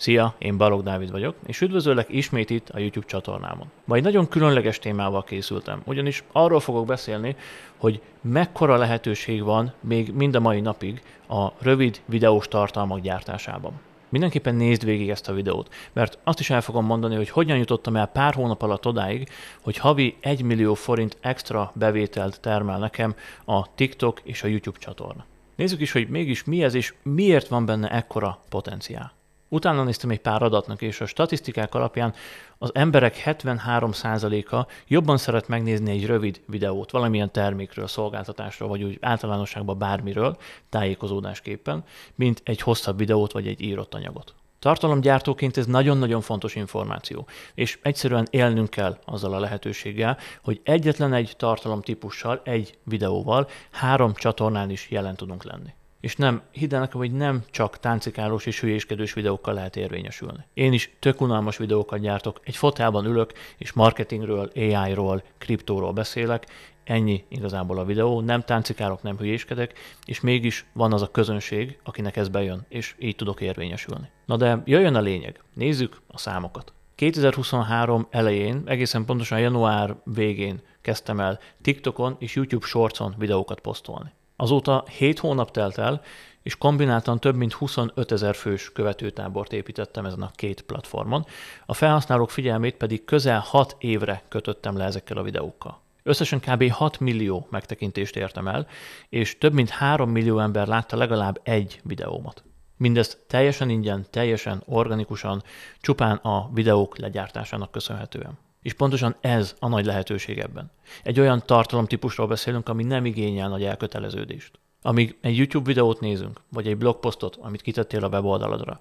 Szia, én Balog Dávid vagyok, és üdvözöllek ismét itt a YouTube csatornámon. Ma egy nagyon különleges témával készültem, ugyanis arról fogok beszélni, hogy mekkora lehetőség van még mind a mai napig a rövid videós tartalmak gyártásában. Mindenképpen nézd végig ezt a videót, mert azt is el fogom mondani, hogy hogyan jutottam el pár hónap alatt odáig, hogy havi 1 millió forint extra bevételt termel nekem a TikTok és a YouTube csatorna. Nézzük is, hogy mégis mi ez és miért van benne ekkora potenciál. Utána néztem egy pár adatnak, és a statisztikák alapján az emberek 73%-a jobban szeret megnézni egy rövid videót, valamilyen termékről, szolgáltatásról, vagy úgy általánosságban bármiről, tájékozódásképpen, mint egy hosszabb videót, vagy egy írott anyagot. Tartalomgyártóként ez nagyon-nagyon fontos információ, és egyszerűen élnünk kell azzal a lehetőséggel, hogy egyetlen egy tartalomtípussal, egy videóval három csatornán is jelen tudunk lenni. És nem, hidd el nekem, hogy nem csak táncikálós és hülyéskedős videókkal lehet érvényesülni. Én is tök unalmas videókat gyártok, egy fotelban ülök, és marketingről, AI-ról, kriptóról beszélek, ennyi igazából a videó, nem táncikálok, nem hülyéskedek, és mégis van az a közönség, akinek ez bejön, és így tudok érvényesülni. Na de jöjjön a lényeg, nézzük a számokat. 2023 elején, egészen pontosan január végén kezdtem el TikTokon és YouTube Shortson videókat posztolni. Azóta 7 hónap telt el, és kombináltan több mint 25 ezer fős követőtábort építettem ezen a két platformon, a felhasználók figyelmét pedig közel 6 évre kötöttem le ezekkel a videókkal. Összesen kb. 6 millió megtekintést értem el, és több mint 3 millió ember látta legalább egy videómat. Mindezt teljesen ingyen, teljesen organikusan, csupán a videók legyártásának köszönhetően. És pontosan ez a nagy lehetőség ebben. Egy olyan tartalomtípusról beszélünk, ami nem igényel nagy elköteleződést. Amíg egy YouTube videót nézünk, vagy egy blogposztot, amit kitettél a weboldaladra,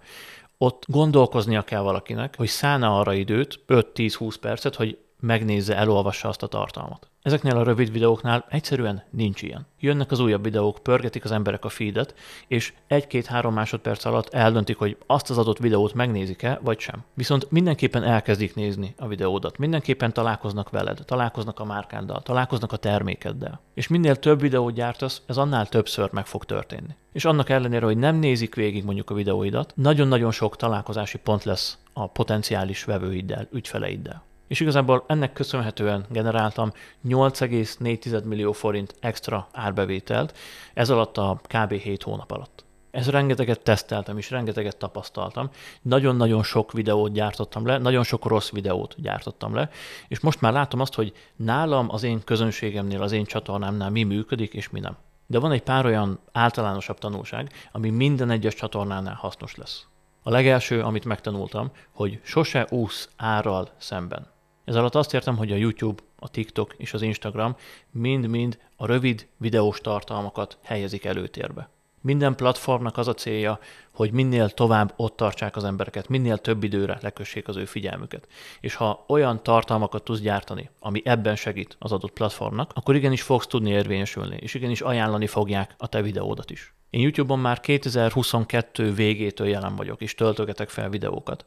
ott gondolkoznia kell valakinek, hogy szállna arra időt, 5-10-20 percet, hogy megnézze, elolvassa azt a tartalmat. Ezeknél a rövid videóknál egyszerűen nincs ilyen. Jönnek az újabb videók, pörgetik az emberek a feedet, és egy-két-három másodperc alatt eldöntik, hogy azt az adott videót megnézik-e, vagy sem. Viszont mindenképpen elkezdik nézni a videódat, mindenképpen találkoznak veled, találkoznak a márkáddal, találkoznak a termékeddel. És minél több videót gyártasz, ez annál többször meg fog történni. És annak ellenére, hogy nem nézik végig mondjuk a videóidat, nagyon-nagyon sok találkozási pont lesz a potenciális vevőiddel, ügyfeleiddel és igazából ennek köszönhetően generáltam 8,4 millió forint extra árbevételt ez alatt a kb. 7 hónap alatt. Ez rengeteget teszteltem és rengeteget tapasztaltam. Nagyon-nagyon sok videót gyártottam le, nagyon sok rossz videót gyártottam le, és most már látom azt, hogy nálam, az én közönségemnél, az én csatornámnál mi működik és mi nem. De van egy pár olyan általánosabb tanulság, ami minden egyes csatornánál hasznos lesz. A legelső, amit megtanultam, hogy sose úsz árral szemben. Ez alatt azt értem, hogy a YouTube, a TikTok és az Instagram mind-mind a rövid videós tartalmakat helyezik előtérbe. Minden platformnak az a célja, hogy minél tovább ott tartsák az embereket, minél több időre lekössék az ő figyelmüket. És ha olyan tartalmakat tudsz gyártani, ami ebben segít az adott platformnak, akkor igenis fogsz tudni érvényesülni, és igenis ajánlani fogják a te videódat is. Én YouTube-on már 2022 végétől jelen vagyok, és töltögetek fel videókat.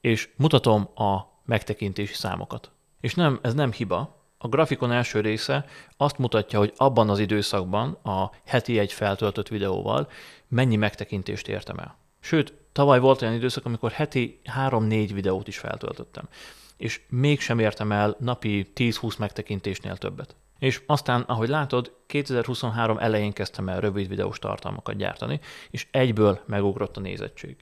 És mutatom a megtekintési számokat. És nem, ez nem hiba. A grafikon első része azt mutatja, hogy abban az időszakban a heti egy feltöltött videóval mennyi megtekintést értem el. Sőt, tavaly volt olyan időszak, amikor heti 3-4 videót is feltöltöttem, és mégsem értem el napi 10-20 megtekintésnél többet. És aztán, ahogy látod, 2023 elején kezdtem el rövid videós tartalmakat gyártani, és egyből megugrott a nézettség.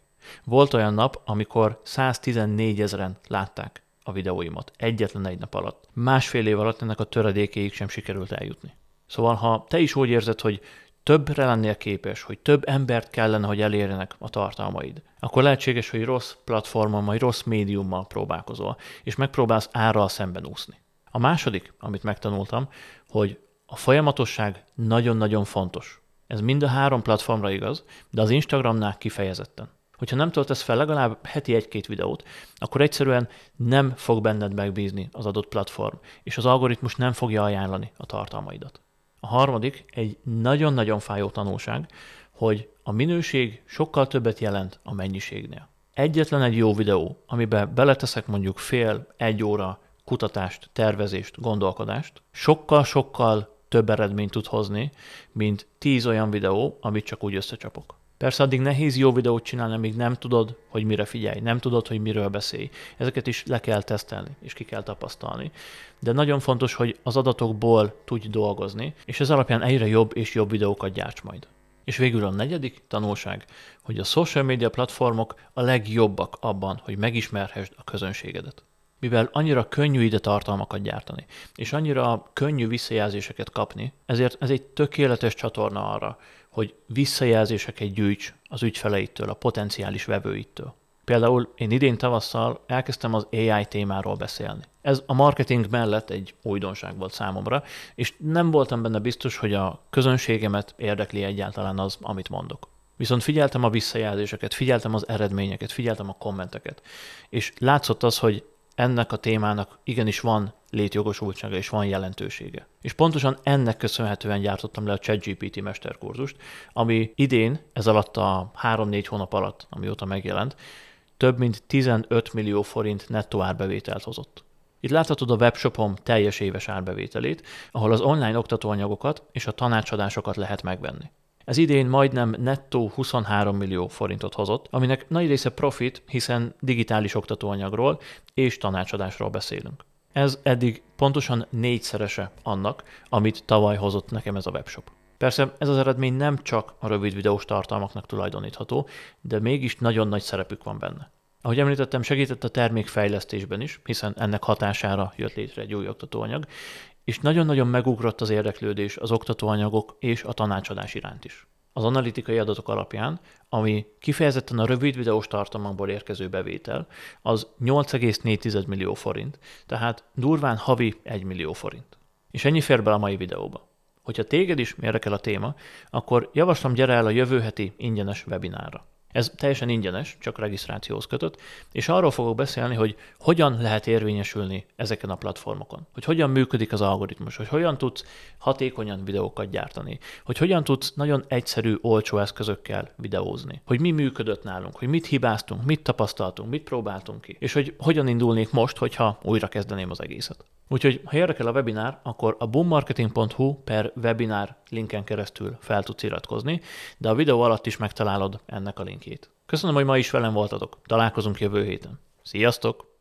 Volt olyan nap, amikor 114 ezeren látták a videóimat egyetlen egy nap alatt. Másfél év alatt ennek a töredékéig sem sikerült eljutni. Szóval, ha te is úgy érzed, hogy többre lennél képes, hogy több embert kellene, hogy elérjenek a tartalmaid, akkor lehetséges, hogy rossz platformon, vagy rossz médiummal próbálkozol, és megpróbálsz árral szemben úszni. A második, amit megtanultam, hogy a folyamatosság nagyon-nagyon fontos. Ez mind a három platformra igaz, de az Instagramnál kifejezetten hogyha nem töltesz fel legalább heti egy-két videót, akkor egyszerűen nem fog benned megbízni az adott platform, és az algoritmus nem fogja ajánlani a tartalmaidat. A harmadik, egy nagyon-nagyon fájó tanulság, hogy a minőség sokkal többet jelent a mennyiségnél. Egyetlen egy jó videó, amiben beleteszek mondjuk fél, egy óra kutatást, tervezést, gondolkodást, sokkal-sokkal több eredményt tud hozni, mint tíz olyan videó, amit csak úgy összecsapok. Persze addig nehéz jó videót csinálni, amíg nem tudod, hogy mire figyelj, nem tudod, hogy miről beszélj. Ezeket is le kell tesztelni, és ki kell tapasztalni. De nagyon fontos, hogy az adatokból tudj dolgozni, és ez alapján egyre jobb és jobb videókat gyárts majd. És végül a negyedik tanulság, hogy a social media platformok a legjobbak abban, hogy megismerhessd a közönségedet. Mivel annyira könnyű ide tartalmakat gyártani, és annyira könnyű visszajelzéseket kapni, ezért ez egy tökéletes csatorna arra, hogy visszajelzéseket gyűjts az ügyfeleitől, a potenciális vevőittől. Például én idén tavasszal elkezdtem az AI témáról beszélni. Ez a marketing mellett egy újdonság volt számomra, és nem voltam benne biztos, hogy a közönségemet érdekli egyáltalán az, amit mondok. Viszont figyeltem a visszajelzéseket, figyeltem az eredményeket, figyeltem a kommenteket, és látszott az, hogy ennek a témának igenis van létjogosultsága és van jelentősége. És pontosan ennek köszönhetően gyártottam le a ChatGPT mesterkurzust, ami idén, ez alatt a 3-4 hónap alatt, amióta megjelent, több mint 15 millió forint nettó árbevételt hozott. Itt láthatod a webshopom teljes éves árbevételét, ahol az online oktatóanyagokat és a tanácsadásokat lehet megvenni. Ez idén majdnem nettó 23 millió forintot hozott, aminek nagy része profit, hiszen digitális oktatóanyagról és tanácsadásról beszélünk. Ez eddig pontosan négyszerese annak, amit tavaly hozott nekem ez a webshop. Persze ez az eredmény nem csak a rövid videós tartalmaknak tulajdonítható, de mégis nagyon nagy szerepük van benne. Ahogy említettem, segített a termékfejlesztésben is, hiszen ennek hatására jött létre egy új oktatóanyag, és nagyon-nagyon megugrott az érdeklődés az oktatóanyagok és a tanácsadás iránt is. Az analitikai adatok alapján, ami kifejezetten a rövid videós tartalmakból érkező bevétel, az 8,4 millió forint, tehát durván havi 1 millió forint. És ennyi fér bele a mai videóba. Hogyha téged is érdekel a téma, akkor javaslom gyere el a jövő heti ingyenes webinárra. Ez teljesen ingyenes, csak regisztrációhoz kötött, és arról fogok beszélni, hogy hogyan lehet érvényesülni ezeken a platformokon, hogy hogyan működik az algoritmus, hogy hogyan tudsz hatékonyan videókat gyártani, hogy hogyan tudsz nagyon egyszerű, olcsó eszközökkel videózni, hogy mi működött nálunk, hogy mit hibáztunk, mit tapasztaltunk, mit próbáltunk ki, és hogy hogyan indulnék most, hogyha újra kezdeném az egészet. Úgyhogy, ha érdekel a webinár, akkor a boommarketing.hu per webinár linken keresztül fel tudsz iratkozni, de a videó alatt is megtalálod ennek a linkjét. Köszönöm, hogy ma is velem voltatok. Találkozunk jövő héten. Sziasztok!